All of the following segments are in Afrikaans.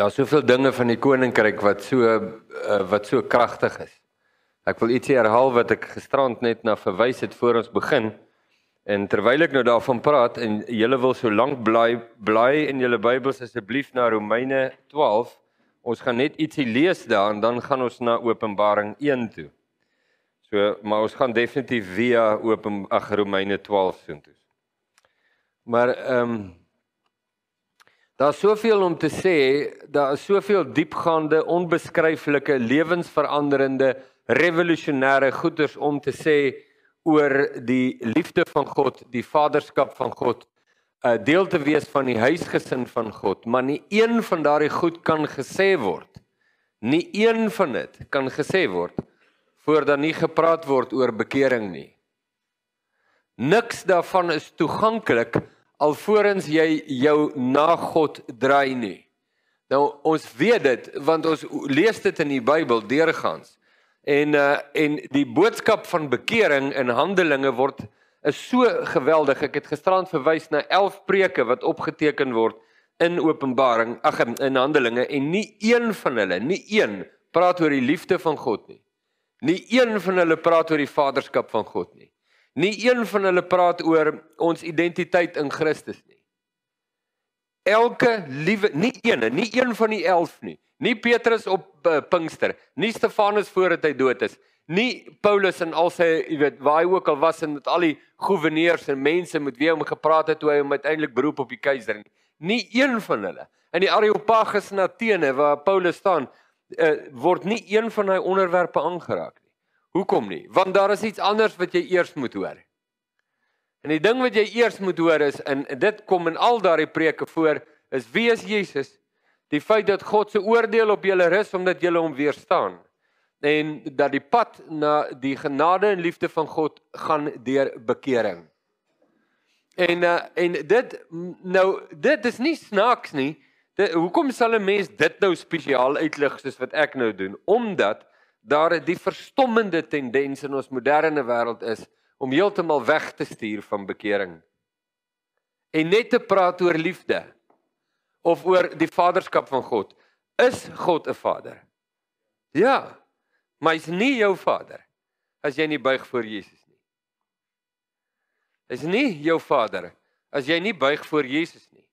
Daar's soveel dinge van die koninkryk wat so uh, wat so kragtig is. Ek wil ietsie herhaal wat ek gisterand net na verwys het voor ons begin. En terwyl ek nou daarvan praat en julle wil so lank bly bly in julle Bybels asseblief na Romeine 12. Ons gaan net ietsie lees daar en dan gaan ons na Openbaring 1 toe. So, maar ons gaan definitief via Open ag Romeine 12 so toe. Maar ehm um, Daar's soveel om te sê, daar is soveel diepgaande, onbeskryflike, lewensveranderende, revolusionêre goeders om te sê oor die liefde van God, die vaderskap van God, 'n uh, deel te wees van die huisgesin van God, maar nie een van daardie goed kan gesê word. Nie een van dit kan gesê word voordat nie gepraat word oor bekering nie. Niks daarvan is toeganklik alvorens jy jou na God draai nie. Nou ons weet dit want ons lees dit in die Bybel deurgangs. En uh en die boodskap van bekering in Handelinge word is so geweldig. Ek het gisterand verwys na 11 preke wat opgeteken word in Openbaring, ag in Handelinge en nie een van hulle, nie een praat oor die liefde van God nie. Nie een van hulle praat oor die vaderskap van God nie. Nie een van hulle praat oor ons identiteit in Christus nie. Elke liewe, nie een, nie een van die 11 nie. Nie Petrus op uh, Pinkster, nie Stefanus voordat hy dood is, nie Paulus en al sy, jy weet, waar hy ook al was en met al die goewerneurs en mense met wie hom gepraat het toe hy hom uiteindelik beroep op die keiser nie. Nie een van hulle. In die Areopagus in Athene waar Paulus staan, uh, word nie een van hy onderwerpe aangeraak. Hoekom nie? Want daar is iets anders wat jy eers moet hoor. En die ding wat jy eers moet hoor is en dit kom in al daardie preke voor is wie is Jesus? Die feit dat God se oordeel op julle rus omdat julle hom weerstaan en dat die pad na die genade en liefde van God gaan deur bekering. En uh, en dit nou dit is nie snaaks nie. Dit, hoekom sal 'n mens dit nou spesiaal uitlig soos wat ek nou doen? Omdat daar 'n die verstommende tendens in ons moderne wêreld is om heeltemal weg te stuur van bekering. En net te praat oor liefde of oor die vaderskap van God. Is God 'n Vader? Ja. Maar hy's nie jou Vader as jy nie buig voor Jesus nie. Hy's nie jou Vader as jy nie buig voor Jesus nie.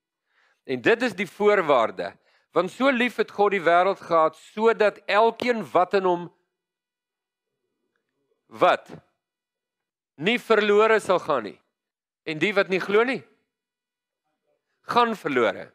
En dit is die voorwaarde want so lief het God die wêreld gehad sodat elkeen wat in hom wat nie verlore sal gaan nie. En die wat nie glo nie, gaan verlore.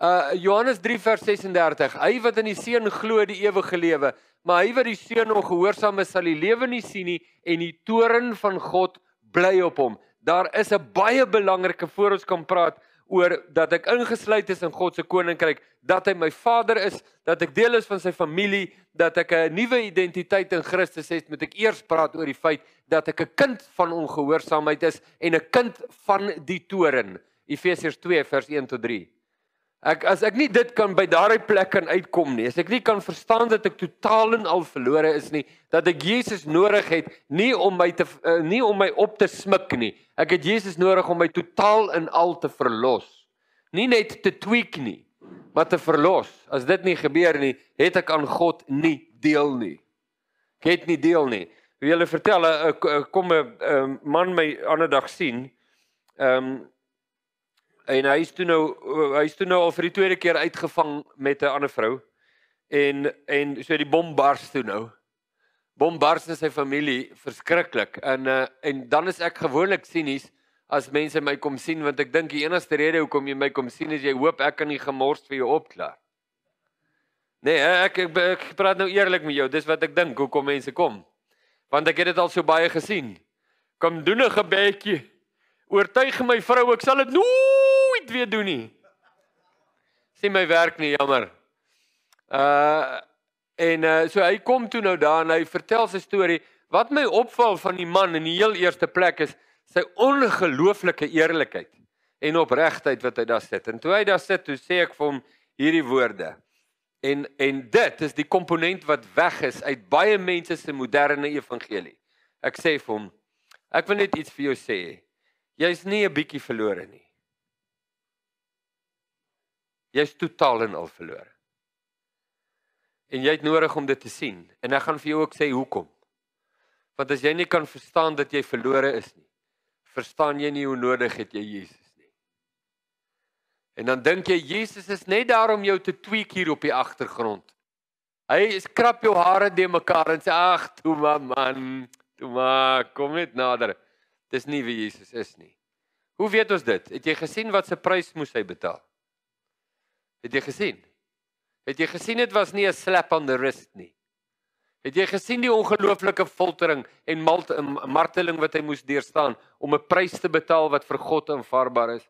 Uh Johannes 3 vers 36. Hy wat in die seun glo, die ewige lewe, maar hy wat die seun ongehoorsaam is, sal die lewe nie sien nie en die toorn van God bly op hom. Daar is 'n baie belangrike voor ons kan praat oor dat ek ingesluit is in God se koninkryk, dat hy my vader is, dat ek deel is van sy familie, dat ek 'n nuwe identiteit in Christus het, moet ek eers praat oor die feit dat ek 'n kind van ongehoorsaamheid is en 'n kind van die toren. Efesiërs 2 vers 1 tot 3. Ek as ek nie dit kan by daardie plek kan uitkom nie, as ek nie kan verstaan dat ek totaal en al verlore is nie, dat ek Jesus nodig het nie om my te uh, nie om my op te smik nie. Ek het Jesus nodig om my totaal en al te verlos. Nie net te tweak nie, maar te verlos. As dit nie gebeur nie, het ek aan God nie deel nie. Ek het nie deel nie. Wie julle vertel, ek kom 'n man my ander dag sien. Ehm um, en hy is toe nou hy is toe nou al vir die tweede keer uitgevang met 'n ander vrou. En en so die bom bars toe nou. Bom bars in sy familie verskriklik. En uh, en dan is ek gewoonlik sinies as mense my kom sien want ek dink die enigste rede hoekom jy my kom sien is jy hoop ek kan nie gemors vir jou opklaar. Nee, ek ek, ek praat nou eerlik met jou. Dis wat ek dink hoekom mense kom. Want ek het dit al so baie gesien. Kom doen 'n gebedjie. Oortuig my vrou, ek sal dit nooit weer doen nie. Sien my werk nie, jammer. Uh en uh so hy kom toe nou daar en hy vertel sy storie. Wat my opval van die man in die heel eerste plek is sy ongelooflike eerlikheid en opregtheid wat hy daar sit. En toe hy daar sit, toe sê ek vir hom hierdie woorde. En en dit is die komponent wat weg is uit baie mense se moderne evangelie. Ek sê vir hom, ek wil net iets vir jou sê. Jy's nie 'n bietjie verlore nie. Jy's totaal en al verlore. En jy het nodig om dit te sien. En ek gaan vir jou ook sê hoekom. Want as jy nie kan verstaan dat jy verlore is nie, verstaan jy nie hoe nodig het jy Jesus nie. En dan dink jy Jesus is net daar om jou te tweak hier op die agtergrond. Hy skrap jou hare de mekaar en sê ag, toe maar man, toe maar kom net nader. Dis nie wie Jesus is nie. Hoe weet ons dit? Het jy gesien wat se prys moes hy betaal? Het jy gesien? Het jy gesien dit was nie 'n slap on the wrist nie. Het jy gesien die ongelooflike foltering en marteling wat hy moes deurstaan om 'n prys te betaal wat vir God aanvaarbaar is?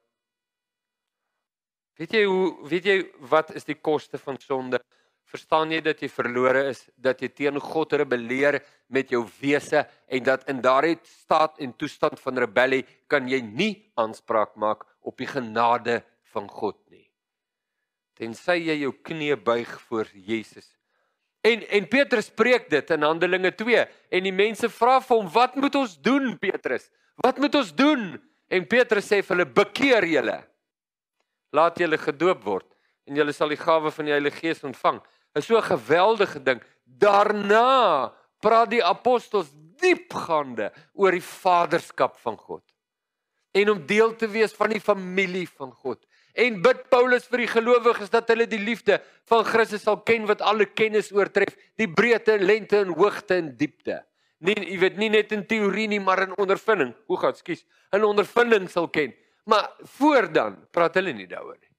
Weet jy hoe weet jy wat is die koste van sonde? Verstaan jy dat jy verlore is, dat jy teen God rebelleer met jou wese en dat in daardie staat en toestand van rebellie kan jy nie aanspraak maak op die genade van God nie. Tensy jy jou knie buig voor Jesus. En en Petrus spreek dit in Handelinge 2 en die mense vra vir hom, "Wat moet ons doen, Petrus? Wat moet ons doen?" En Petrus sê vir hulle, "Bekeer julle. Laat julle gedoop word en julle sal die gawe van die Heilige Gees ontvang." is so 'n geweldige ding. Daarna praat die apostels diepgaande oor die vaderskap van God en om deel te wees van die familie van God. En bid Paulus vir die gelowiges dat hulle die liefde van Christus sal ken wat alle kennis oortref, die breedte, lengte en hoogte en diepte. Nie jy weet nie net in teorie nie, maar in ondervinding. Hoe gaan, skus, in ondervinding sal ken. Maar voor dan praat hulle nie daaroor nie.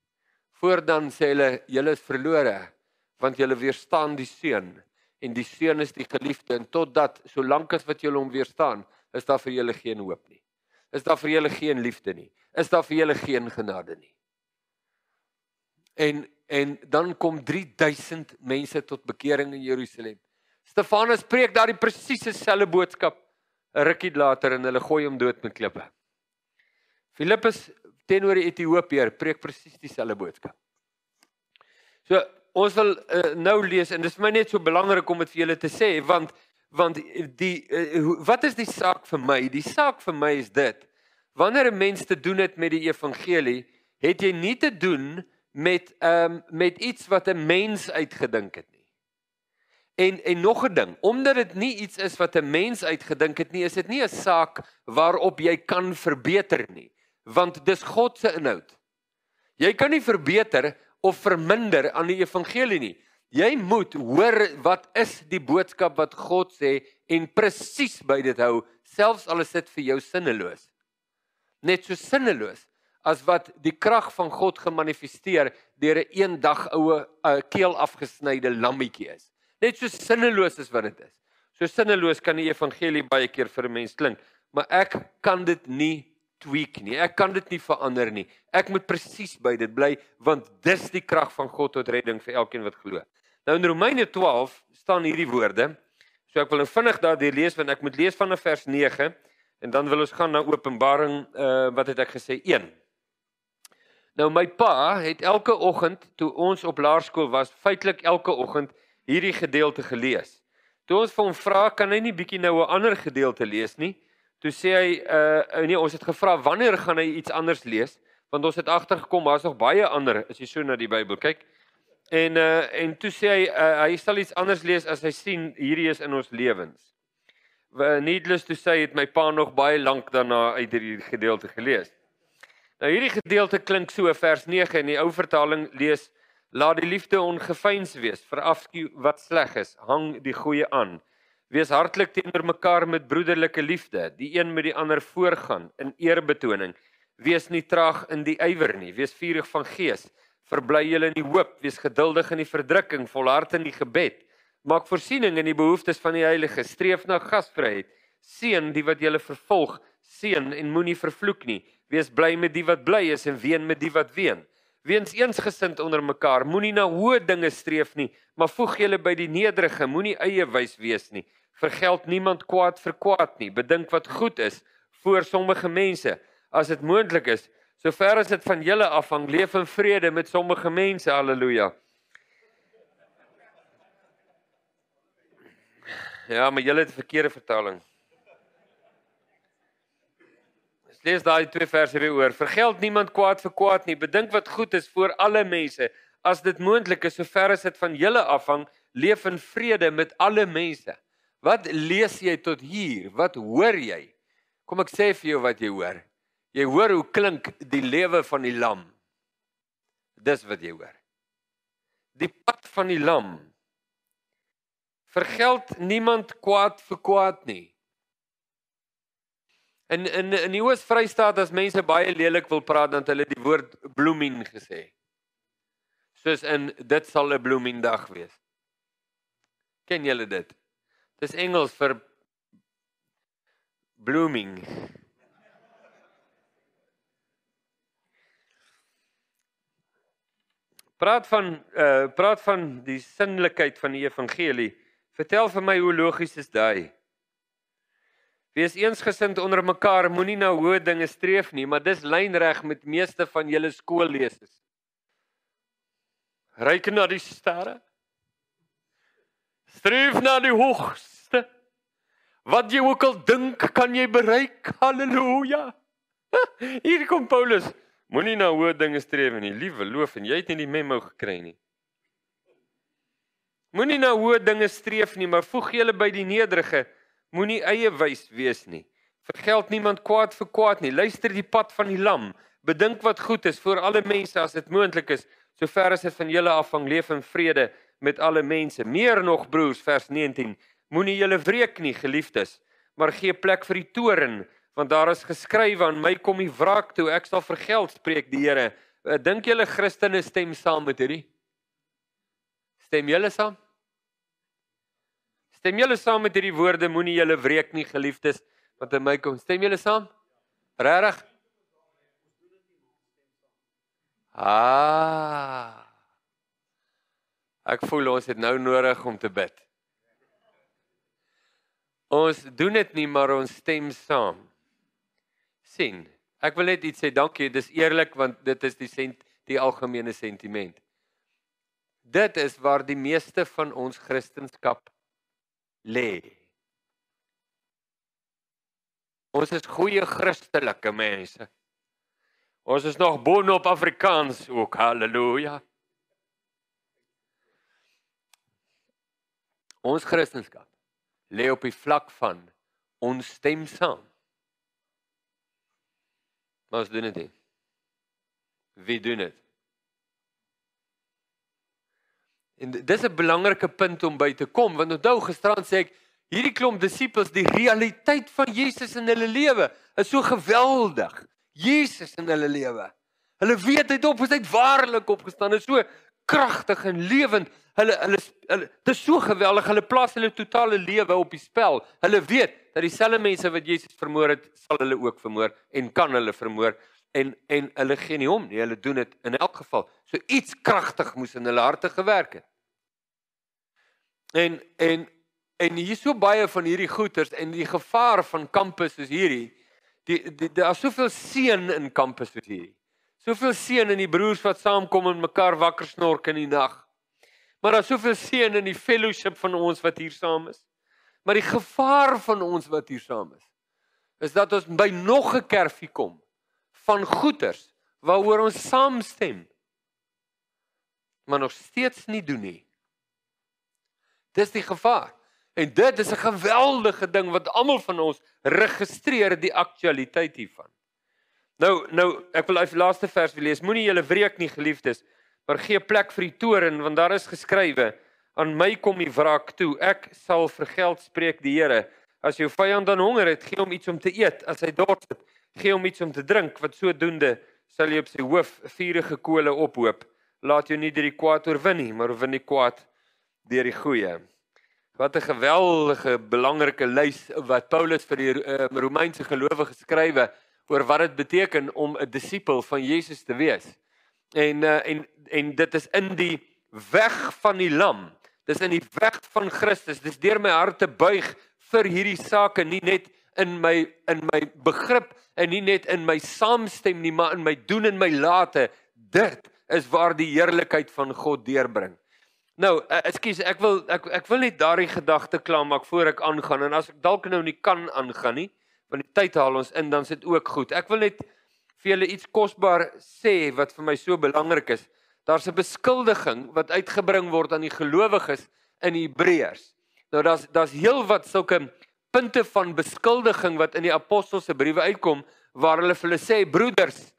Voor dan sê hulle julle is verlore want julle weerstaan die seun en die seun is die geliefde en totdat solank as wat julle hom weerstaan is daar vir julle geen hoop nie is daar vir julle geen liefde nie is daar vir julle geen genade nie en en dan kom 3000 mense tot bekering in Jerusalem Stefanus preek daardie presiese selfe boodskap 'n rukkie later en hulle gooi hom dood met klippe Filippus teenoor die Ethiopiër preek presies dieselfde boodskap So ons wil uh, nou lees en dit is vir my net so belangrik om dit vir julle te sê want want die uh, wat is die saak vir my? Die saak vir my is dit. Wanneer 'n mens te doen het met die evangelie, het jy nie te doen met ehm um, met iets wat 'n mens uitgedink het nie. En en nog 'n ding, omdat dit nie iets is wat 'n mens uitgedink het nie, is dit nie 'n saak waarop jy kan verbeter nie, want dis God se inhoud. Jy kan nie verbeter of verminder aan die evangelie nie. Jy moet hoor wat is die boodskap wat God sê en presies by dit hou, selfs al is dit vir jou sinneloos. Net so sinneloos as wat die krag van God gemanifesteer deur 'n een dag oue 'n keel afgesnyde lammetjie is. Net so sinneloos is wat dit is. So sinneloos kan die evangelie baie keer vir 'n mens klink, maar ek kan dit nie tweak nie. Ek kan dit nie verander nie. Ek moet presies by dit bly want dis die krag van God tot redding vir elkeen wat glo. Nou in Romeine 12 staan hierdie woorde. So ek wil nou vinnig daardie lees want ek moet lees vanaf vers 9 en dan wil ons gaan na Openbaring uh wat het ek gesê 1. Nou my pa het elke oggend toe ons op laerskool was, feitelik elke oggend hierdie gedeelte gelees. Toe ons vir hom vra, kan hy nie bietjie nou 'n ander gedeelte lees nie? Toe sê hy uh nee, ons het gevra wanneer gaan hy iets anders lees? Want ons het agtergekom daar's nog baie ander as jy so na die Bybel kyk. En uh en toe sê hy uh, hy sal iets anders lees as hy sien hierdie is in ons lewens. Needless to say het my pa nog baie lank daarna uit hierdie gedeelte gelees. Nou hierdie gedeelte klink so vers 9 in die ou vertaling lees laat die liefde ongefeins wees, verafskuw wat sleg is, hang die goeie aan. Wees hartlik teenoor mekaar met broederlike liefde, die een met die ander voorgaan in eerbetoning. Wees nie traag in die ywer nie, wees vurig van gees. Verbly julle in die hoop, wees geduldig in die verdrukking, volhard in die gebed. Maak voorsiening in die behoeftes van die heilige, streef na gasvryheid. Seën die wat julle vervolg, seën en moenie vervloek nie. Wees bly met die wat bly is en ween met die wat ween. Weens eensgesind onder mekaar, moenie na hoë dinge streef nie, maar voeg julle by die nederige, moenie eie wys wees nie vergeld niemand kwaad vir kwaad nie. Bedink wat goed is vir sommige mense. As dit moontlik is, sover as dit van julle afhang, leef in vrede met sommige mense. Halleluja. Ja, maar julle het verkeerde vertaling. Ons lees daai twee verse weer oor. Vergeld niemand kwaad vir kwaad nie. Bedink wat goed is vir alle mense. As dit moontlik is, sover as dit van julle afhang, leef in vrede met alle mense. Wat lees jy tot hier? Wat hoor jy? Kom ek sê vir jou wat jy hoor. Jy hoor hoe klink die lewe van die lam. Dis wat jy hoor. Die pad van die lam. Vergeld niemand kwaad vir kwaad nie. In in in die Oos-Vrystaat as mense baie lelik wil praat dan hulle die woord blooming gesê. Soos in dit sal 'n blooming dag wees. Ken julle dit? Dis Engels vir blooming. Praat van uh praat van die sinlikheid van die evangelie. Vertel vir my hoe logies is daai? Wees eensgesind onder mekaar, moenie na hoë dinge streef nie, maar dis lynreg met meeste van julle skoollesers. Ryk na die sterre. Streef na die hoogste. Wat jy ook al dink, kan jy bereik. Halleluja. Hier kom Paulus. Moenie na hoë dinge streef nie, liewe loof en jy het nie die memo gekry nie. Moenie na hoë dinge streef nie, maar voeg julle by die nederige. Moenie eie wys wees nie. Vergeld niemand kwaad vir kwaad nie. Luister die pad van die lam. Bedink wat goed is vir alle mense as dit moontlik is, sover as dit van julle afhang, leef in vrede met alle mense. Meer nog broers vers 19. Moenie julle wreek nie, geliefdes, maar gee plek vir die toorn, want daar is geskrywe aan my kom die wraak toe, ek sal vergeld, spreek die Here. Eh, dink julle Christene stem saam met hierdie? Stem julle saam? Stem julle saam met hierdie woorde moenie julle wreek nie geliefdes wat in my kom. Stem julle saam? Regtig? Ah. Ek voel ons het nou nodig om te bid. Ons doen dit nie maar ons stem saam. sien. Ek wil net iets sê, dankie, dis eerlik want dit is die sent die algemene sentiment. Dit is waar die meeste van ons Christendom lê. Ons is goeie Christelike mense. Ons is nog boonop Afrikaans ook. Halleluja. Ons Christendom lê op die vlak van ons stem saam. Maar ons doen dit nie. Wie doen dit? En dis 'n belangrike punt om by te kom want onthou gisterand sê ek hierdie klomp disippels die realiteit van Jesus in hulle lewe is so geweldig. Jesus in hulle lewe. Hulle weet hy het op, hy het waarlik opgestaan. Dit is so kragtig en lewend. Hulle hulle hulle dit is so geweldig. Hulle plaas hulle totale lewe op die spel. Hulle weet dat dieselfde mense wat Jesus vermoor het, sal hulle ook vermoor en kan hulle vermoor en en hulle gee nie om nie. Hulle doen dit in elk geval. So iets kragtig moes in hulle harte gewerk het. En en en hier is so baie van hierdie goeters en die gevaar van kampus soos hierdie. Die, die daar is soveel seën in kampus soos hierdie. Soveel seën in die broers wat saamkom en mekaar wakker snork in die nag. Maar daar's soveel seën in die fellowship van ons wat hier saam is. Maar die gevaar van ons wat hier saam is is dat ons by nog 'n kerfie kom van goeters waaroor ons saamstem maar nog steeds nie doen nie. Dis die gevaar. En dit is 'n geweldige ding wat almal van ons registreer die aktualiteit hiervan. Nou nou ek wil uit die laaste vers wil lees. Moenie julle wreek nie geliefdes, maar gee plek vir die toorn want daar is geskrywe aan my kom die wraak toe. Ek sal vergeld spreek die Here. As jou vyand dan honger het, gee hom iets om te eet. As hy dors het, gee hom iets om te drink. Wat sodoende sal jy op sy hoof vuurige kole ophoop. Laat jou nie deur die kwaad oorwin nie, maar oorwin die kwaad deur die goeie. Wat 'n geweldige belangrike lys wat Paulus vir die uh, Romeinse gelowiges geskrywe oor wat dit beteken om 'n disipel van Jesus te wees. En uh, en en dit is in die weg van die lam. Dis in die weg van Christus. Dis deur my hart te buig vir hierdie sake, nie net in my in my begrip en nie net in my saamstem nie, maar in my doen en my late. Dit is waar die heerlikheid van God deurbring. Nou, uh, ekskuus, ek wil ek ek wil net daardie gedagte klaar maak voor ek aangaan en as ek dalk nou nie kan aangaan nie, want die tyd haal ons in dan is dit ook goed. Ek wil net vir julle iets kosbaar sê wat vir my so belangrik is. Daar's 'n beskuldiging wat uitgebring word aan die gelowiges in Hebreërs. Nou daar's daar's heelwat sulke punte van beskuldiging wat in die apostels se briewe uitkom waar hulle vir hulle sê broeders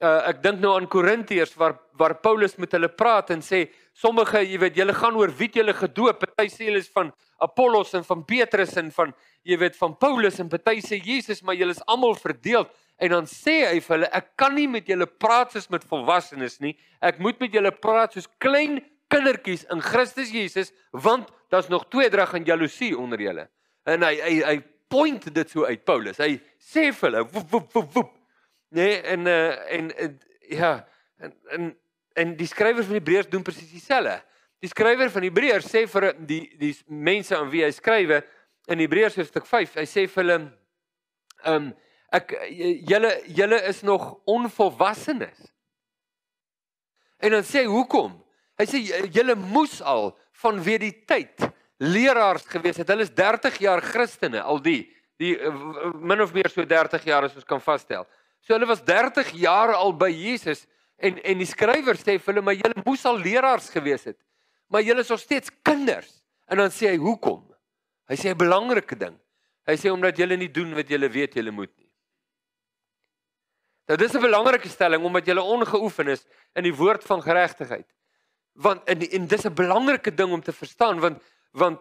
uh, ek dink nou aan Korintiërs waar waar Paulus met hulle praat en sê sommige jy weet julle gaan oor wie julle gedoop? Party sê hulle is van Apollos en van Petrus en van jy weet van Paulus en party sê Jesus maar julle is almal verdeel en dan sê hy vir hulle ek kan nie met julle praat soos met volwassenes nie. Ek moet met julle praat soos klein kindertjies in Christus Jesus want daar's nog tweedrag en jaloesie onder julle. En hy hy hy point dit so uit Paulus. Hy sê vir hulle woep woep woep woep Nee, en uh en uh, ja, en en en die skrywer van Hebreërs doen presies dieselfde. Die skrywer van Hebreërs sê vir die die mense aan wie hy skrywe in Hebreërs hoofstuk 5, hy sê vir hulle um ek julle julle is nog onvolwassenes. En dan sê hy hoekom? Hy sê julle moes al vanweë die tyd leraars gewees het. Hulle is 30 jaar Christene al die die min of meer so 30 jaar as ons kan vasstel. So hulle was 30 jaar al by Jesus en en die skrywer sê vir hulle maar julle moes al leraars gewees het. Maar julle is nog steeds kinders. En dan sê hy hoekom? Hy sê 'n belangrike ding. Hy sê omdat julle nie doen wat julle weet julle moet nie. Nou dis 'n belangrike stelling omdat julle ongeoefen is in die woord van geregtigheid. Want en, en dis 'n belangrike ding om te verstaan want want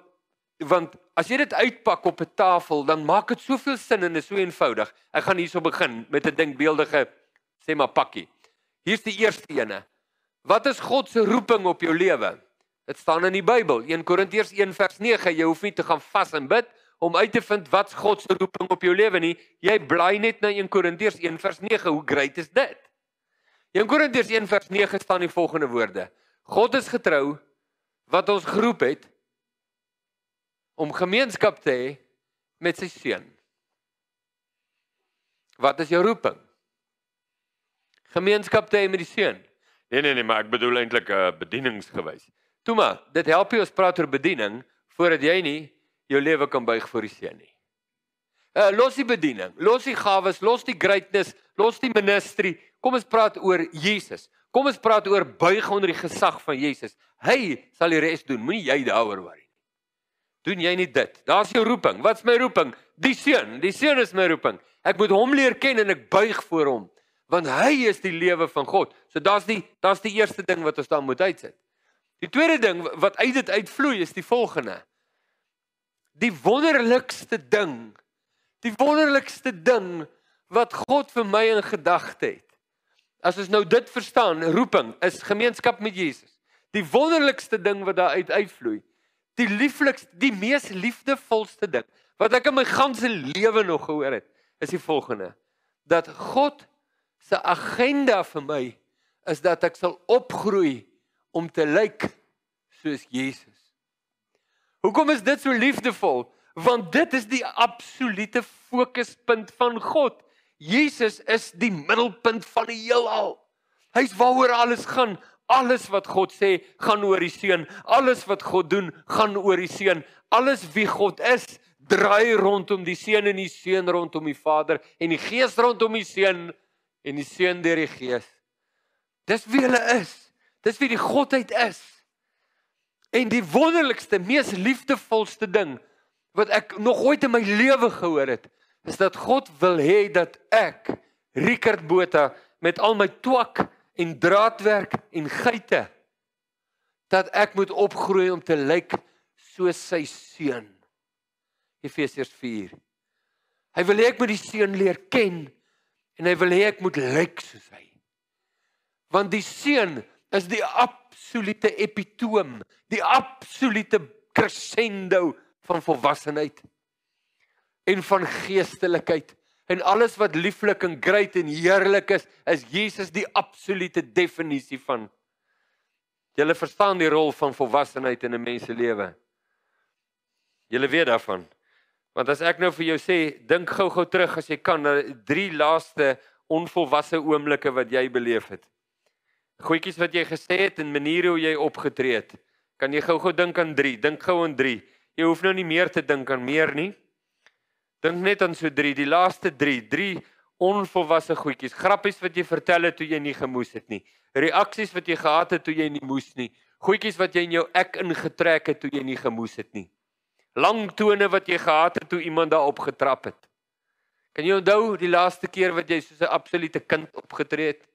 want as jy dit uitpak op 'n tafel, dan maak dit soveel sin en is so eenvoudig. Ek gaan hierso begin met 'n denkbeeldige sê maar pakkie. Hier's die eerste ene. Wat is God se roeping op jou lewe? Dit staan in die Bybel, 1 Korintiërs 1 vers 9. Jy hoef nie te gaan vas en bid om uit te vind wat God se roeping op jou lewe nie. Jy bly net na 1 Korintiërs 1 vers 9. Hoe great is dit? 1 Korintiërs 1 vers 9 staan die volgende woorde: God is getrou wat ons geroep het om gemeenskap te hê met sy seun. Wat is jou roeping? Gemeenskap te hê met die seun. Nee nee nee, maar ek bedoel eintlik 'n uh, bedieningsgewys. Toe maar, dit help jy ons praat oor bediening voordat jy nie jou lewe kan buig vir die seun nie. Uh los die bediening, los die gawes, los die greatness, los die ministry. Kom ons praat oor Jesus. Kom ons praat oor buig onder die gesag van Jesus. Hy sal die res doen. Moenie jy daaroor worry doen jy nie dit. Daar's jou roeping. Wat's my roeping? Die seun. Die seun is my roeping. Ek moet hom leer ken en ek buig voor hom want hy is die lewe van God. So daar's die daar's die eerste ding wat ons dan moet uitsit. Die tweede ding wat uit dit uitvloei is die volgende. Die wonderlikste ding. Die wonderlikste ding wat God vir my in gedagte het. As ons nou dit verstaan, roeping is gemeenskap met Jesus. Die wonderlikste ding wat daar uit uitvloei die lieflikste, die mees liefdevolste ding wat ek in my ganse lewe nog gehoor het, is die volgende: dat God se agenda vir my is dat ek sal opgroei om te lyk soos Jesus. Hoekom is dit so liefdevol? Want dit is die absolute fokuspunt van God. Jesus is die middelpunt van die heelal. Hy's waaroor alles gaan. Alles wat God sê, gaan oor die seun. Alles wat God doen, gaan oor die seun. Alles wie God is, draai rondom die seun en die seun rondom die Vader en die Gees rondom die seun en die seun deur die Gees. Dis wie hulle is. Dis wie die Godheid is. En die wonderlikste, mees liefdevolste ding wat ek nog ooit in my lewe gehoor het, is dat God wil hê dat ek Rickert Botha met al my twak en draadwerk en geite dat ek moet opgroei om te lyk soos sy seun. Efesiërs 4. Hy wil hê ek moet die seun leer ken en hy wil hê ek moet lyk soos hy. Want die seun is die absolute epitoom, die absolute crescendo van volwassenheid en van geestelikheid en alles wat lieflik en great en heerlik is, is Jesus die absolute definisie van. Jy verstaan die rol van volwassenheid in 'n mens se lewe. Jy weet daarvan. Want as ek nou vir jou sê, dink gou-gou terug as jy kan na drie laaste onvolwasse oomblikke wat jy beleef het. Goetjies wat jy gesê het en maniere hoe jy opgetree het. Kan jy gou-gou dink aan 3? Dink gou aan 3. Jy hoef nou nie meer te dink aan meer nie. Dink net aan so 3, die laaste 3, 3 onvolwasse goedjies, grappies wat jy vertel het toe jy nie gemoes het nie. Reaksies wat jy gehad het toe jy nie moes nie. Goedjies wat jy in jou ek ingetrek het toe jy nie gemoes het nie. Lang tone wat jy gehad het toe iemand daarop getrap het. Kan jy onthou die laaste keer wat jy soos 'n absolute kind opgetree het?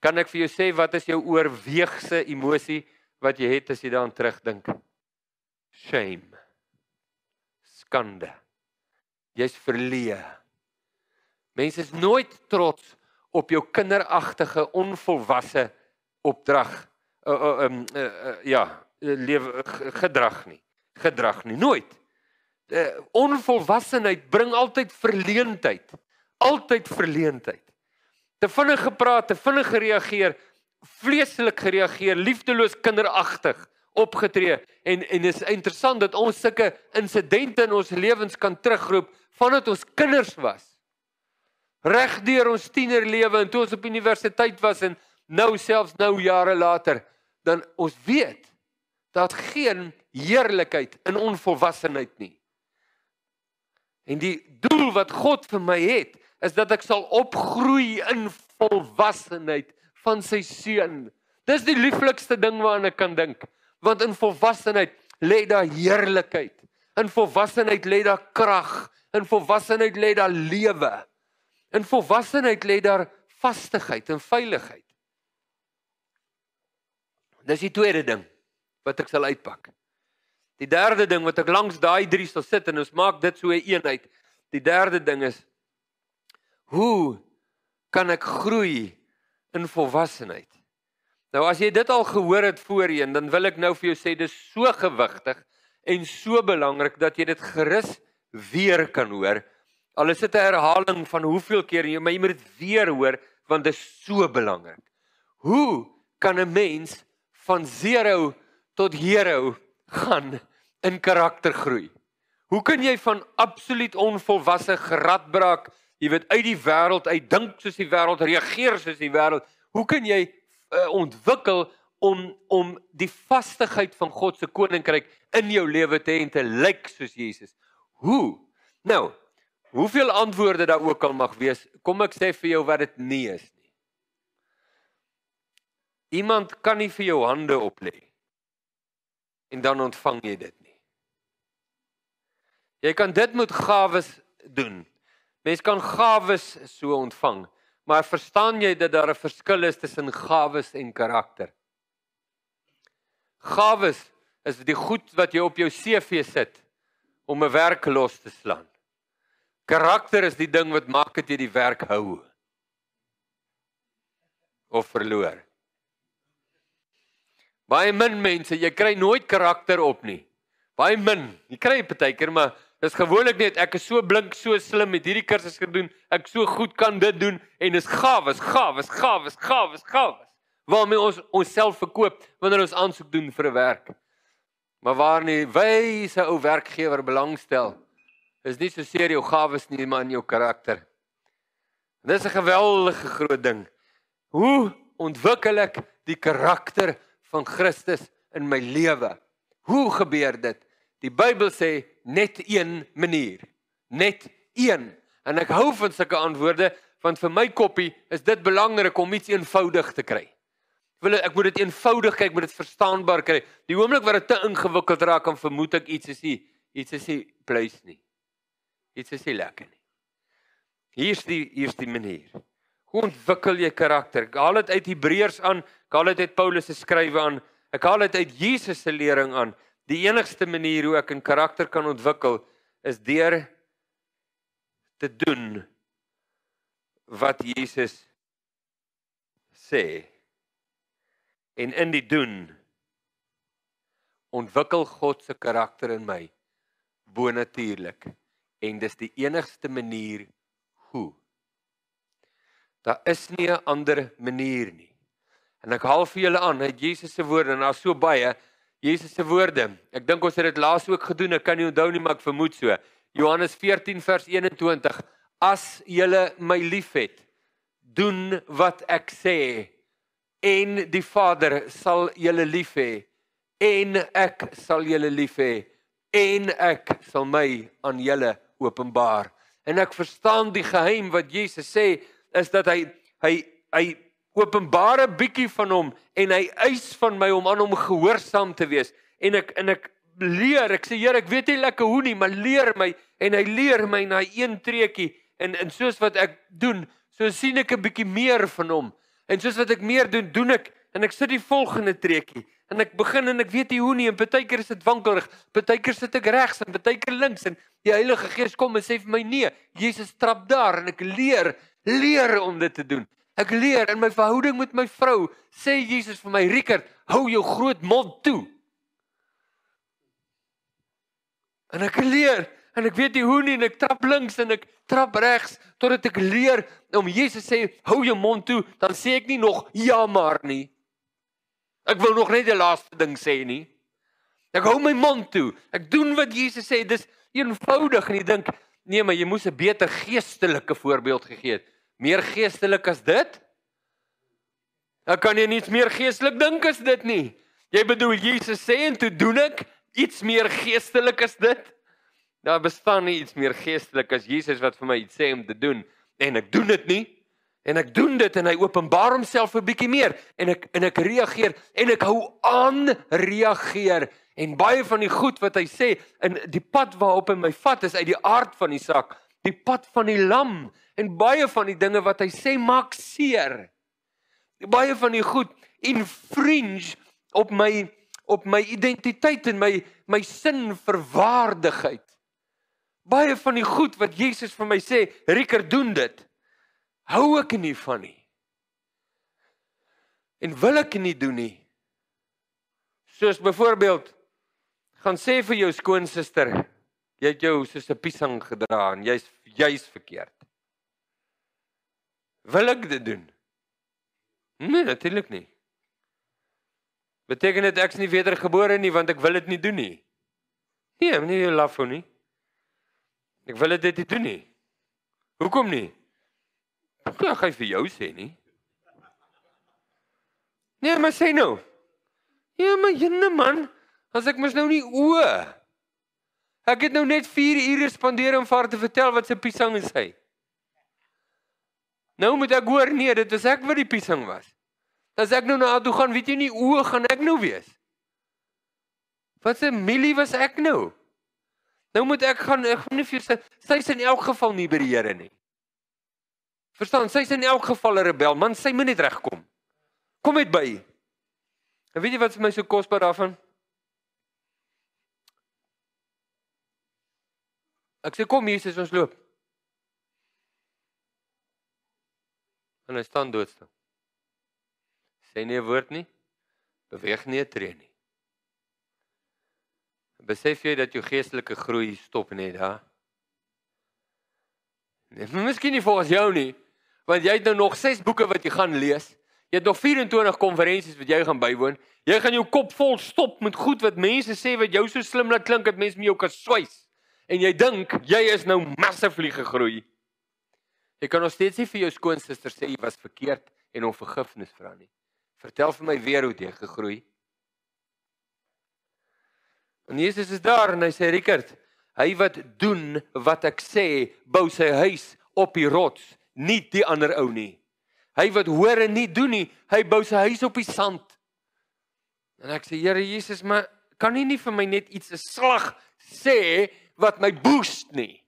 Kan ek vir jou sê wat is jou oorweegse emosie wat jy het as jy daaraan terugdink? Shame. Skande. Jy's verleë. Mense is nooit trots op jou kinderagtige onvolwasse opdrag. Uh, uh, um, uh, uh, ja, lewe gedrag nie. Gedrag nie nooit. Uh, onvolwassenheid bring altyd verleentheid. Altyd verleentheid. Te vinnig gepraat, te vinnig gereageer, vleeslik gereageer, liefdeloos kinderagtig opgetree en en is interessant dat ons sulke insidente in ons lewens kan terugroep vandat ons kinders was. Reg deur ons tienerlewe en toe ons op universiteit was en nou selfs nou jare later, dan ons weet dat geen heerlikheid in onvolwassenheid nie. En die doel wat God vir my het, is dat ek sal opgroei in volwassenheid van sy seun. Dis die lieflikste ding waaraan ek kan dink, want in volwassenheid lê daar heerlikheid. In volwassenheid lê daar krag, in volwassenheid lê daar lewe. In volwassenheid lê daar vastigheid en veiligheid. Dis die tweede ding wat ek sal uitpak. Die derde ding wat ek langs daai drie sal sit en ons maak dit so 'n eenheid. Die derde ding is hoe kan ek groei in volwassenheid? Nou as jy dit al gehoor het voorheen, dan wil ek nou vir jou sê dis so gewigtig en so belangrik dat jy dit gerus weer kan hoor. Al is dit 'n herhaling van hoeveel keer jy maar jy moet dit weer hoor want dit is so belangrik. Hoe kan 'n mens van 0 tot hero gaan in karakter groei. Hoe kan jy van absoluut onvolwasse geradbraak, jy weet uit die wêreld uit dink soos die wêreld reageer soos die wêreld, hoe kan jy uh, ontwikkel om om die vastigheid van God se koninkryk in jou lewe te hê en te lyk soos Jesus? Hoe? Nou, hoeveel antwoorde daar ook al mag wees, kom ek sê vir jou wat dit nie is nie. Iemand kan nie vir jou hande oplê en dan ontvang jy dit nie. Jy kan dit met gawes doen. Mens kan gawes so ontvang, maar verstaan jy dat daar 'n verskil is tussen gawes en karakter? Gawes is die goed wat jy op jou CV sit om 'n werk los te slaan. Karakter is die ding wat maak dat jy die werk hou of verloor. Baie min mense, jy kry nooit karakter op nie. Baie min. Jy kry partykeer, maar dis gewoonlik net ek is so blink, so slim met hierdie kursus gedoen. Ek so goed kan dit doen en is gawes, gawes, gawes, gawes, gawes. Waarmee ons onsself verkoop wanneer ons aansoek doen vir 'n werk. Maar waar nie wyse ou werkgewer belangstel is nie so seer jou gawes nie, maar in jou karakter. Dis 'n geweldige groot ding. Hoe ontwikkel ek die karakter van Christus in my lewe. Hoe gebeur dit? Die Bybel sê net een manier. Net een. En ek hou van sulke antwoorde want vir my koppie is dit belangrik om iets eenvoudig te kry. Ek wil ek moet dit eenvoudig kyk, moet dit verstaanbaar kry. Die oomblik wat dit te ingewikkeld raak, dan vermoed ek iets is nie iets is nie pleis nie. Iets is nie lekker nie. Hier's die hier's die manier. Hoe ontwikkel jy karakter? Ek haal dit uit Hebreërs aan, ek haal dit uit Paulus se skrywe aan, ek haal dit uit Jesus se lering aan. Die enigste manier hoe ek 'n karakter kan ontwikkel is deur te doen wat Jesus sê. En in die doen ontwikkel God se karakter in my bonatuurlik en dis die enigste manier hoe Daar is nie 'n ander manier nie. En ek haal vir julle aan uit Jesus se woorde en daar's so baie Jesus se woorde. Ek dink ons het dit laas ook gedoen. Ek kan nie onthou nie, maar ek vermoed so. Johannes 14 vers 21. As julle my liefhet, doen wat ek sê en die Vader sal julle lief hê en ek sal julle lief hê en ek sal my aan julle openbaar. En ek verstaan die geheim wat Jesus sê is dat hy hy hy openbaar 'n bietjie van hom en hy eis van my om aan hom gehoorsaam te wees. En ek en ek leer, ek sê Here, ek weet nie lekker hoe nie, maar leer my en hy leer my na een treukie en en soos wat ek doen, so sien ek 'n bietjie meer van hom. En soos wat ek meer doen, doen ek. En ek sit die volgende treukie en ek begin en ek weet nie hoe nie. En partykeer is dit wankelrig, partykeer sit ek regs en partykeer links. En die Heilige Gees kom en sê vir my nee, Jesus trap daar en ek leer, leer om dit te doen. Ek leer in my verhouding met my vrou, sê Jesus vir my, Rickert, hou jou groot mond toe. En ek leer en ek weet nie hoe nie en ek trap links en ek trap regs totdat ek leer om Jesus sê hou jou mond toe, dan sê ek nie nog ja maar nie. Ek wil nog net die laaste ding sê nie. Ek hou my mond toe. Ek doen wat Jesus sê. Dis eenvoudig en jy dink nee, maar jy moes 'n beter geestelike voorbeeld gegee het. Meer geestelik as dit? Ek kan jy niks meer geestelik dink as dit nie. Jy bedoel Jesus sê en toe doen ek iets meer geestelik as dit? Daar bestaan nie iets meer geestelik as Jesus wat vir my iets sê om te doen. En ek doen dit nie. En ek doen dit en hy openbaar homself 'n bietjie meer. En ek en ek reageer en ek hou aan reageer. En baie van die goed wat hy sê in die pad waarop hy my vat is uit die aard van die saak. Die pad van die lam. En baie van die dinge wat hy sê maak seer. Baie van die goed infringe op my op my identiteit en my my sin vir waardigheid. Baie van die goed wat Jesus vir my sê, Rieker doen dit. Hou ek nie van nie. En wil ek nie doen nie. Soos byvoorbeeld gaan sê vir jou skoonsister, jy het jou soos 'n piesang gedra en jy's jy's verkeerd. Wil ek dit doen? Nee, natuurlik nie. Beteken dit ek's nie wedergebore nie want ek wil dit nie doen nie. Nee, nie jy laf vir nie. Ek wil dit nie doen nie. Hoekom nie? Ek gaan vir jou sê nie. Nee, maar sê nou. Ja, maar jene man, as ek mos nou nie o. Ek het nou net 4 ure spandeer om vir haar te vertel wat sy piesang is hy. Nou moet ek hoor nee, dit was ek wat die piesang was. As ek nou na toe gaan, weet jy nie o, gaan ek nou wees. Wat 'n milie was ek nou? Nou moet ek gaan ek gaan nie vir sy sy's in elk geval nie by die Here nie. Verstaan, sy's in elk geval 'n rebel, man, sy moet net regkom. Kom met by. En weet jy wat vir my so kosbaar daarvan? Ek sê kom Jesus, ons loop. En hy staan doodstil sê nie 'n woord nie, beweeg nie 'n tree nie. Besef jy dat jou geestelike groei stop net daar? Nee, miskien nie volgens jou nie, want jy het nou nog 6 boeke wat jy gaan lees. Jy het nog 24 konferensies wat jy gaan bywoon. Jy gaan jou kop vol stop met goed wat mense sê wat jou so slim laat klink dat mense met jou kan swys. En jy dink jy is nou massively gegroei. Jy kan nog steeds vir jou skoonsister sê jy was verkeerd en hom vergifnis vra nie. Vertel vir my weer hoe jy gegroei. En Jesus is daar en hy sê Rickert, hy wat doen wat ek sê, bou sy huis op die rots, nie die ander ou nie. Hy wat hoor en nie doen nie, hy bou sy huis op die sand. En ek sê Here Jesus, maar kan U nie vir my net iets 'n slag sê wat my boost nie?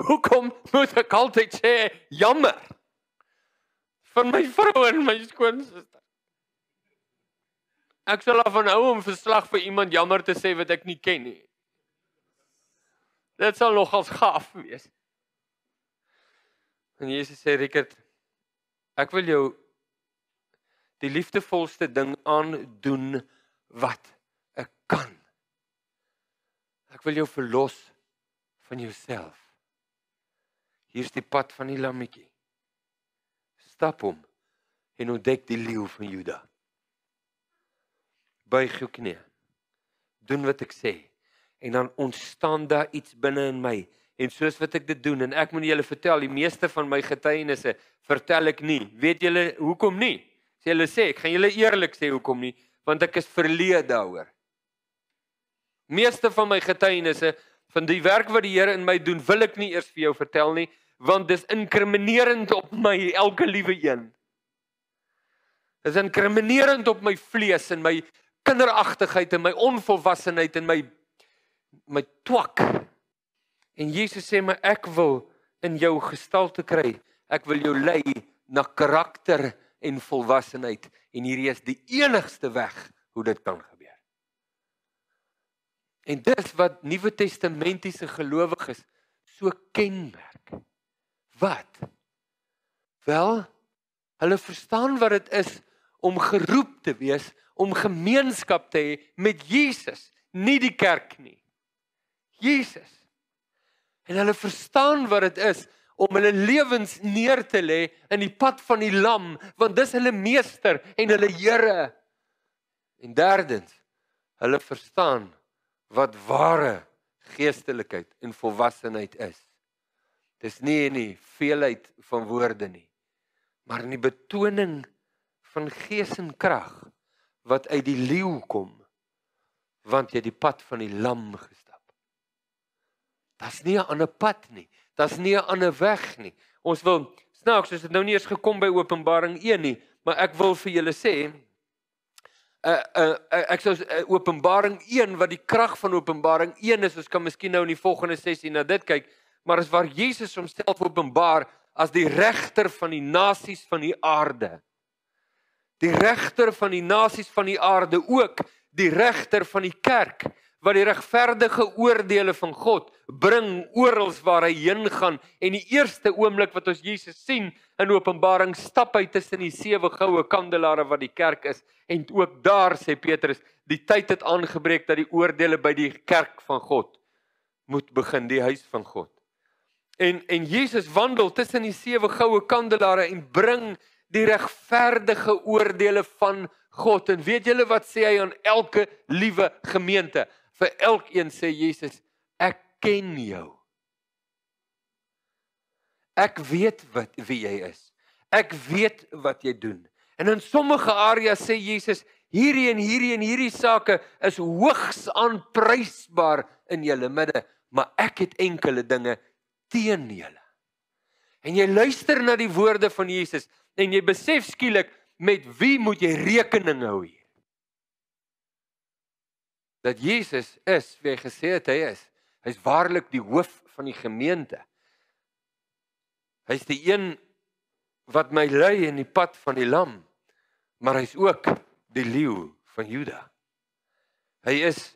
Hoekom moet ek altyd sê jammer? van my vrou en my skoonsister. Ek sal af van hou om verslag vir iemand jammer te sê wat ek nie ken nie. Dit sal nogals gaaf wees. En Jesus sê Rickert, ek wil jou die liefdevolste ding aandoen wat ek kan. Ek wil jou verlos van jouself. Hier's die pad van die lammetjie stap hom en ontdek die leeu van Juda. Buig jou knie. Doen wat ek sê en dan ontstaan daar iets binne in my en soos wat ek dit doen en ek moet julle vertel die meeste van my getuienisse vertel ek nie. Weet julle hoekom nie? Sê julle sê ek gaan julle eerlik sê hoekom nie want ek is verleë daaroor. Meeste van my getuienisse van die werk wat die Here in my doen, wil ek nie eers vir jou vertel nie, want dis inkriminerend op my elke liewe een. Dis inkriminerend op my vlees en my kinderagtigheid en my onvolwassenheid en my my twak. En Jesus sê my ek wil in jou gestalte kry. Ek wil jou lei na karakter en volwassenheid en hierdie is die enigste weg hoe dit kan gebeur. En dis wat Nuwe Testamentiese gelowiges so kenmerk. Wat? Wel, hulle verstaan wat dit is om geroep te wees om gemeenskap te hê met Jesus, nie die kerk nie. Jesus. En hulle verstaan wat dit is om hulle lewens neer te lê in die pad van die lam, want dis hulle meester en hulle Here. En derdens, hulle verstaan wat ware geestelikheid en volwassenheid is. Dis nie in die veelheid van woorde nie, maar in die betoning van gees en krag wat uit die leeu kom want jy die pad van die lam gestap. Das nie 'n ander pad nie. Das nie 'n ander weg nie. Ons wil snaaks, as dit nou nie eens gekom by Openbaring 1 nie, maar ek wil vir julle sê uh uh ek sou uh, Openbaring 1 wat die krag van Openbaring 1 is, ons kan miskien nou in die volgende sessie na dit kyk, maar is waar Jesus homself openbaar as die regter van die nasies van die aarde die regter van die nasies van die aarde ook die regter van die kerk wat die regverdige oordeele van God bring oral waar hy heen gaan. En die eerste oomblik wat ons Jesus sien in Openbaring stap hy tussen die sewe goue kandelare wat die kerk is en ook daar sê Petrus die tyd het aangebreek dat die oordeele by die kerk van God moet begin die huis van God. En en Jesus wandel tussen die sewe goue kandelare en bring die regverdige oordeele van God. En weet julle wat sê hy aan elke liewe gemeente? Vir elkeen sê Jesus, ek ken jou. Ek weet wat wie jy is. Ek weet wat jy doen. En in sommige areas sê Jesus, hierdie en hierdie en hierdie sake is hoogs aanprysbaar in julle midde, maar ek het enkele dinge teen julle. En jy luister na die woorde van Jesus en jy besef skielik met wie moet jy rekening hou hier? Dat Jesus is wie hy gesê het hy is. Hy's waarlik die hoof van die gemeente. Hy's die een wat my lei in die pad van die lam, maar hy's ook die leeu van Juda. Hy is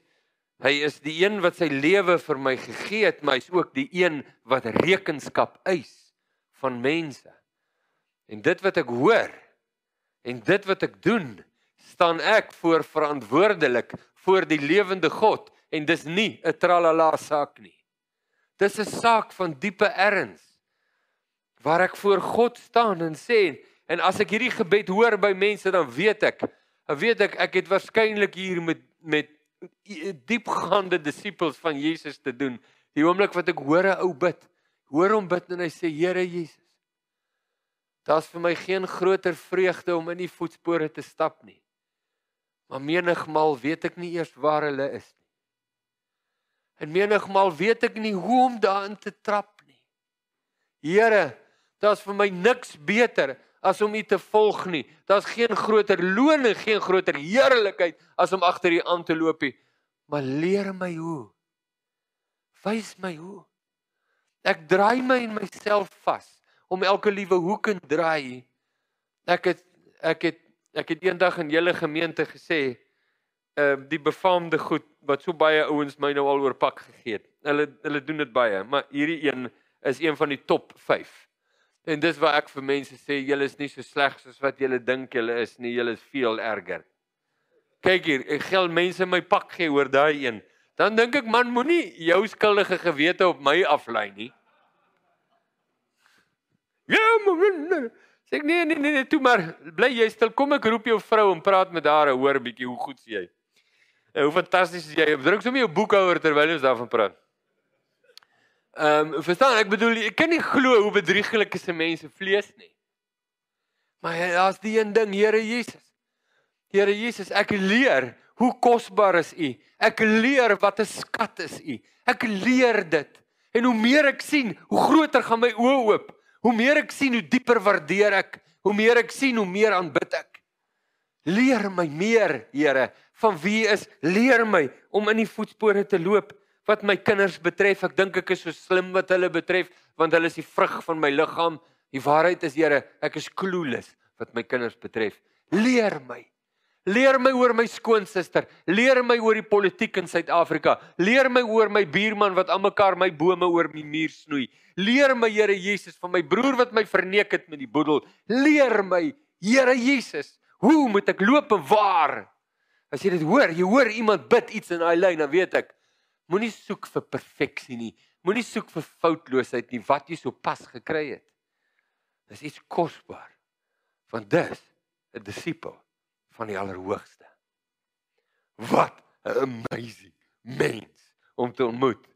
hy is die een wat sy lewe vir my gegee het, maar hy's ook die een wat rekenskap eis van mense. En dit wat ek hoor en dit wat ek doen, staan ek voor verantwoordelik voor die lewende God en dis nie 'n tralala saak nie. Dis 'n saak van diepe erns waar ek voor God staan en sê en as ek hierdie gebed hoor by mense dan weet ek, dan weet ek ek het waarskynlik hier met met diepgaande disippels van Jesus te doen. Die oomblik wat ek hoor 'n ou bid, hoor hom bid en hy sê Here Jesus Daar's vir my geen groter vreugde om in die voetspore te stap nie. Maar menigmal weet ek nie eers waar hulle is nie. En menigmal weet ek nie hoe om daarin te trap nie. Here, daar's vir my niks beter as om U te volg nie. Daar's geen groter loon en geen groter heerlikheid as om agter U aan te loop nie. Maar leer my hoe. Wys my hoe. Ek draai my in myself vas om elke liewe hoek en draai. Ek het ek het ek het eendag in julle gemeente gesê, ehm uh, die befaamde goed wat so baie ouens my nou al oor pak gegee het. Hulle hulle doen dit baie, maar hierdie een is een van die top 5. En dis waar ek vir mense sê julle is nie so sleg soos wat julle dink julle is nie, julle is veel erger. Kyk hier, ek geld mense my pak gee oor daai een. Dan dink ek man moenie jou skuldige gewete op my aflei nie. Ja, man. Sê nee nee nee nee, toe maar bly jy stil. Kom ek roep jou vrou en praat met haar en hoor 'n bietjie hoe goed jy. En hoe fantasties is jy. Druk sommer jou boekhouer terwyl ons daarvan praat. Ehm, um, verstaan, ek bedoel ek kan nie glo hoe bedrieglike se mense vlees nie. Maar daar's die een ding, Here Jesus. Here Jesus, ek leer hoe kosbaar is U. Ek leer wat 'n skat is U. Ek leer dit. En hoe meer ek sien, hoe groter gaan my oë oop. Hoe meer ek sien, hoe dieper waardeer ek. Hoe meer ek sien, hoe meer aanbid ek. Leer my meer, Here, van wie is. Leer my om in die voetspore te loop wat my kinders betref. Ek dink ek is so slim wat hulle betref want hulle is die vrug van my liggaam. Die waarheid is, Here, ek is clueless wat my kinders betref. Leer my Leer my oor my skoonsister, leer my oor die politiek in Suid-Afrika, leer my oor my buurman wat almekaar my bome oor my muur snoei. Leer my Here Jesus van my broer wat my verneek het met die boedel. Leer my Here Jesus, hoe moet ek loop en waar? As jy dit hoor, jy hoor iemand bid iets in daai lyn, dan weet ek, moenie soek vir perfeksie nie. Moenie soek vir foutloosheid nie wat jy so pas gekry het. Dis iets kosbaar. Want dis 'n disipel van die Allerhoogste. Wat 'n amazing mens om te ontmoet.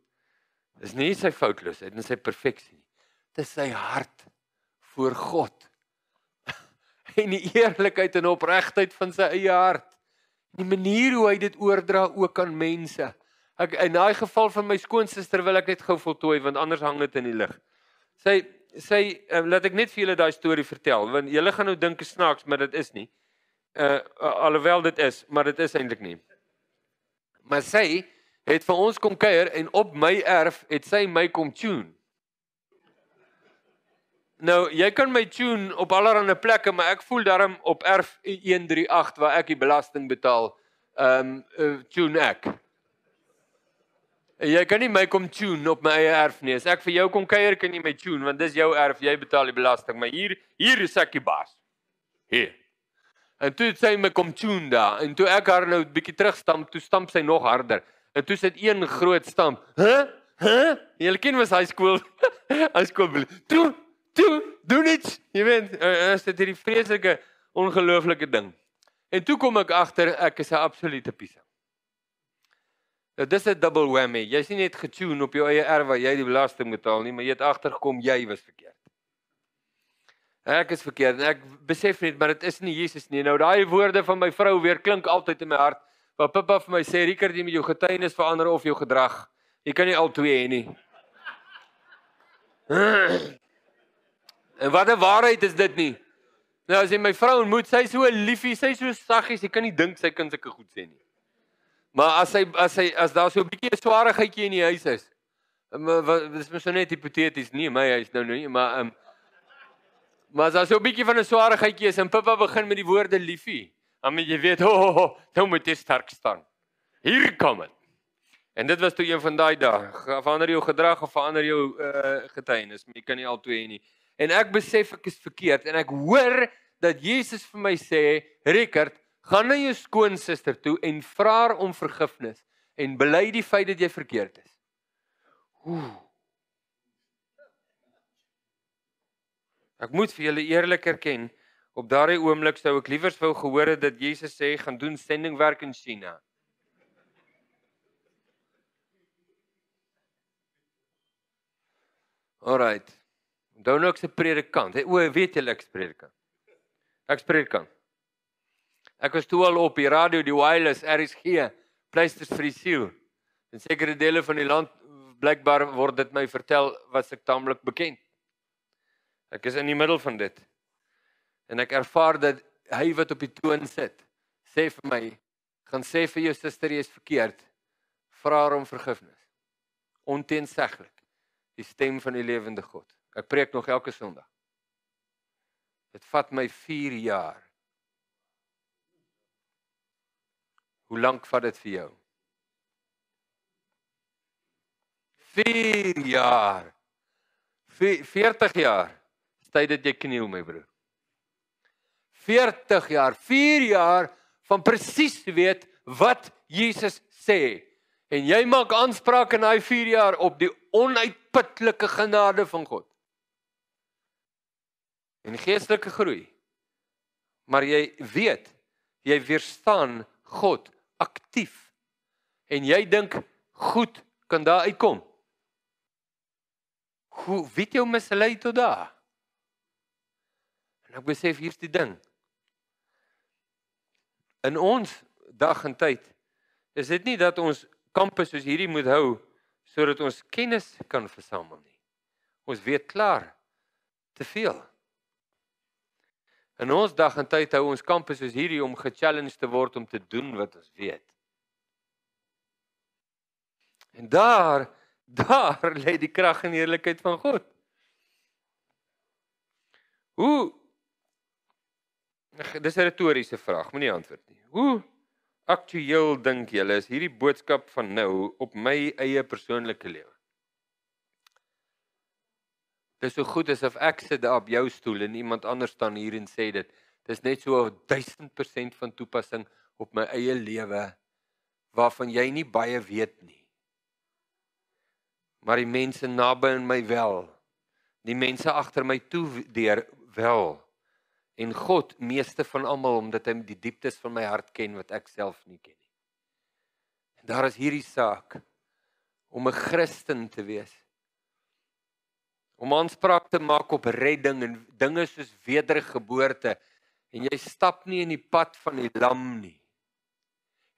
Dis nie sy foutloosheid en sy perfeksie nie. Dis sy hart voor God. En die eerlikheid en opregtheid van sy eie hart. Die manier hoe hy dit oordra ook aan mense. Ek in daai geval van my skoonsister wil ek net gou voltooi want anders hang dit in die lug. Sy sy uh, laat ek net vir julle daai storie vertel want julle gaan nou dink is snaaks maar dit is nie uh alhoewel dit is, maar dit is eintlik nie. Maar sy het vir ons kom kuier en op my erf het sy my kom tune. Nou, jy kan my tune op allerlei plekke, maar ek voel daarom op erf 138 waar ek die belasting betaal, ehm um, uh, tune ek. Jy kan nie my kom tune op my eie erf nie. As ek vir jou kom kuier, kan jy my tune want dis jou erf, jy betaal die belasting, maar hier hier is ek die baas. Hier. En toe het sy my kom tune daar en toe ek haar nou 'n bietjie terugstamp, toe stamp sy nog harder. En toe sit een groot stamp. H? H? Jy ken mos high school. high school. Toe, toe, doen dit. Jy weet, uh, is dit hierdie vreeslike ongelooflike ding. En toe kom ek agter ek is 'n absolute pisa. Nou dis 'n double whammy. Jy's nie net getune op jou eie waar jy die belasting betaal nie, maar jy het agtergekom jy was verkeerd. Ek is verkeerd en ek besef net maar dit is nie Jesus nie. Nou daai woorde van my vrou weer klink altyd in my hart. Wat Pippa vir my sê, Rickert, jy moet jou getuienis verander of jou gedrag. Jy kan nie al twee hê nie. En wat 'n waarheid is dit nie? Nou as jy my vrou ontmoet, sy is so liefie, sy is so saggies, jy kan nie dink sy kan sulke goed sê nie. Maar as sy as sy as daar so 'n bietjie 'n swaarigheidjie in die huis is. Maar dis mos net hipoteties, nie my huis nou nie, maar ehm um, Maar as daar so 'n bietjie van 'n swaarigheidjie is en Pippa begin met die woorde liefie, dan moet jy weet, ho, ho, ho, nou moet jy sterk staan. Hier kom dit. En dit was toe een van daai dae. Verander jou gedrag of verander jou uh getuienis, maar jy kan nie al twee nie. En ek besef ek is verkeerd en ek hoor dat Jesus vir my sê, "Rickert, gaan na jou skoonsister toe en vra haar om vergifnis en bely die feit dat jy verkeerd is." Ooh. Ek moet vir julle eerlik erken, op daardie oomblik sou ek liewers wou gehoor het dat Jesus sê gaan doen sendingwerk in China. Alrite. Onthou nou ek se predikant. Hey, o, weet julle ek se predikant. Ek se predikant. Ek was toe al op die radio, die wireless RSG, pleisters vir die siel. In sekere dele van die land blykbaar word dit my vertel wat ek taamlik bekend. Ek is in die middel van dit. En ek ervaar dat hy wat op die toon sit, sê vir my, gaan sê vir jou suster jy is verkeerd. Vra haar om vergifnis. Onteenseglik. Die stem van die lewende God. Ek preek nog elke Sondag. Dit vat my 4 jaar. Hoe lank vat dit vir jou? 4 jaar. 40 jaar tyd dat jy kniel my broer. 40 jaar, 4 jaar van presies weet wat Jesus sê. En jy maak aanspraak in daai 4 jaar op die onuitputlike genade van God. En geestelike groei. Maar jy weet, jy weerstaan God aktief. En jy dink goed kan daar uitkom. Hoe weet jy hoe mislei tot daar? En ek besef hier's die ding. In ons dag en tyd is dit nie dat ons kampus soos hierdie moet hou sodat ons kennis kan versamel nie. Ons weet klaar te veel. In ons dag en tyd hou ons kampus soos hierdie om ge-challenge te word om te doen wat ons weet. En daar daar lê die krag en eerlikheid van God. Hoe Dis 'n retoriese vraag, moenie antwoord nie. Hoe aktueel dink julle is hierdie boodskap van nou op my eie persoonlike lewe? Dis so goed asof ek sit daar op jou stoel en iemand anders staan hier en sê dit. Dis net so 1000% van toepassing op my eie lewe waarvan jy nie baie weet nie. Maar die mense naby in my wel. Die mense agter my toe deur wel. En God meeste van almal omdat hy die dieptes van my hart ken wat ek self nie ken nie. En daar is hierdie saak om 'n Christen te wees. Om aanspraak te maak op redding en dinge soos wedergeboorte. En jy stap nie in die pad van die lam nie.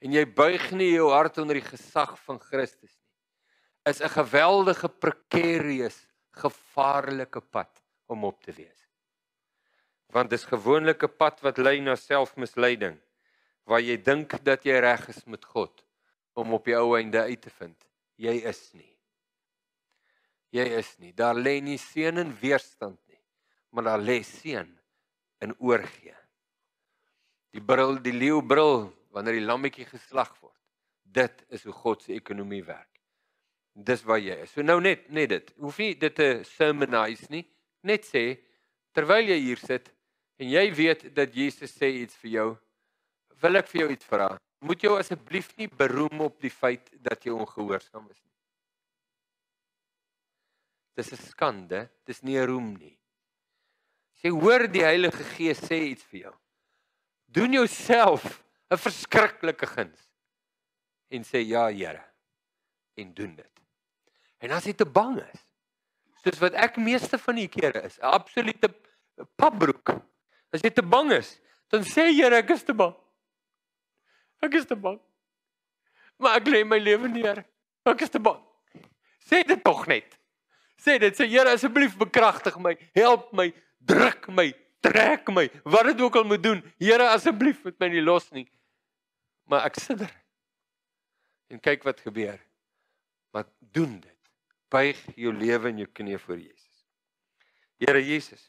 En jy buig nie jou hart onder die gesag van Christus nie. Is 'n geweldige prekarious gevaarlike pad om op te wees want dis gewoonlik 'n pad wat lei na selfmisleiding waar jy dink dat jy reg is met God om op die ou einde uit te vind jy is nie jy is nie. Daar lê nie seën in weerstand nie, maar daar lê seën in oorgee. Die bril, die leeu bril wanneer die lammetjie geslag word. Dit is hoe God se ekonomie werk. Dis waar jy is. So nou net net dit. Hoef nie dit te sermonize nie. Net sê terwyl jy hier sit en jy weet dat Jesus sê iets vir jou, wil ek vir jou iets vra. Moet jy asseblief nie beroem op die feit dat jy ongehoorsaam is nie. Dis 'n skande, dis nie 'n roem nie. Sê hoor die Heilige Gees sê iets vir jou. Doen jouself 'n verskriklike guns en sê ja Here en doen dit. En as jy te bang is, soos wat ek meeste van die kere is, 'n absolute papbroek. As jy te bang is, dan sê Here ek is te bang. Ek is te bang. Maar ek lê my lewe neer. Ek is te bang. Sê dit tog net sê dit sê Here asseblief bekragtig my, help my, druk my, trek my, wat dit ook al moet doen. Here asseblief moet my nie los nie. Maar ek sidder. En kyk wat gebeur. Maar doen dit. Buig jou lewe en jou knie voor Jesus. Here Jesus.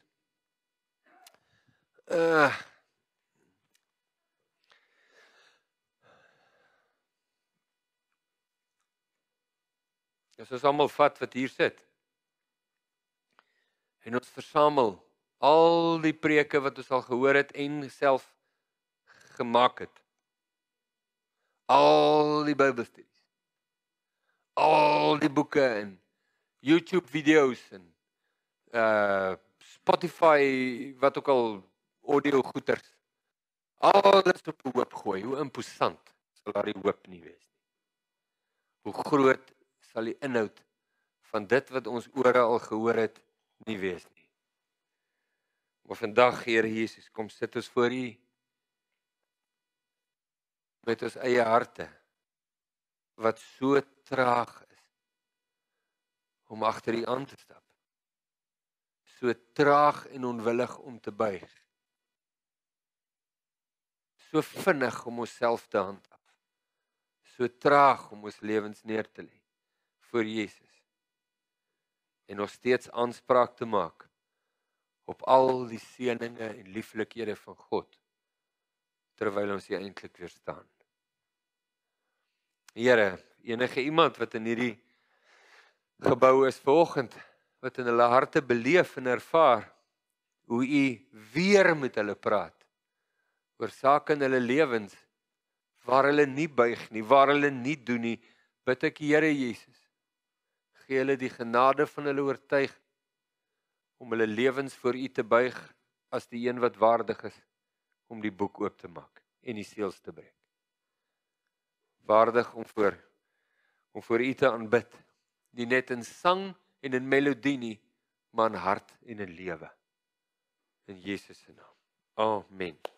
Uh Dis is almal vat wat hier sit en ons versamel al die preke wat ons al gehoor het en self gemaak het. Al die Bybelstudies. Al die boeke en YouTube video's en uh Spotify wat ook al audio goeters. Alles op 'n hoop gooi. Hoe imposant sal daardie hoop nie wees nie. Hoe groot sal die inhoud van dit wat ons ore al gehoor het nie wees nie. Maar vandag Here Jesus, kom sit ons voor U met ons eie harte wat so traag is om agter U aan te stap. So traag en onwillig om te buig. So vinnig om onsself te handhaaf. So traag om ons lewens neer te lê voor Jesus en nog steeds aanspraak te maak op al die seëninge en lieflikhede van God terwyl ons hier eintlik weer staan. Here, enige iemand wat in hierdie gebou is vanoggend wat in hulle harte beleef en ervaar hoe u weer met hulle praat oor sake in hulle lewens waar hulle nie buig nie, waar hulle nie doen nie, bid ek Here Jesus gee hulle die genade van hulle oortuig om hulle lewens voor U te buig as die een wat waardig is om die boek oop te maak en die seels te breek. Waardig om voor om voor U te aanbid, nie net in sang en in melodie nie, maar in hart en in lewe. In Jesus se naam. Amen.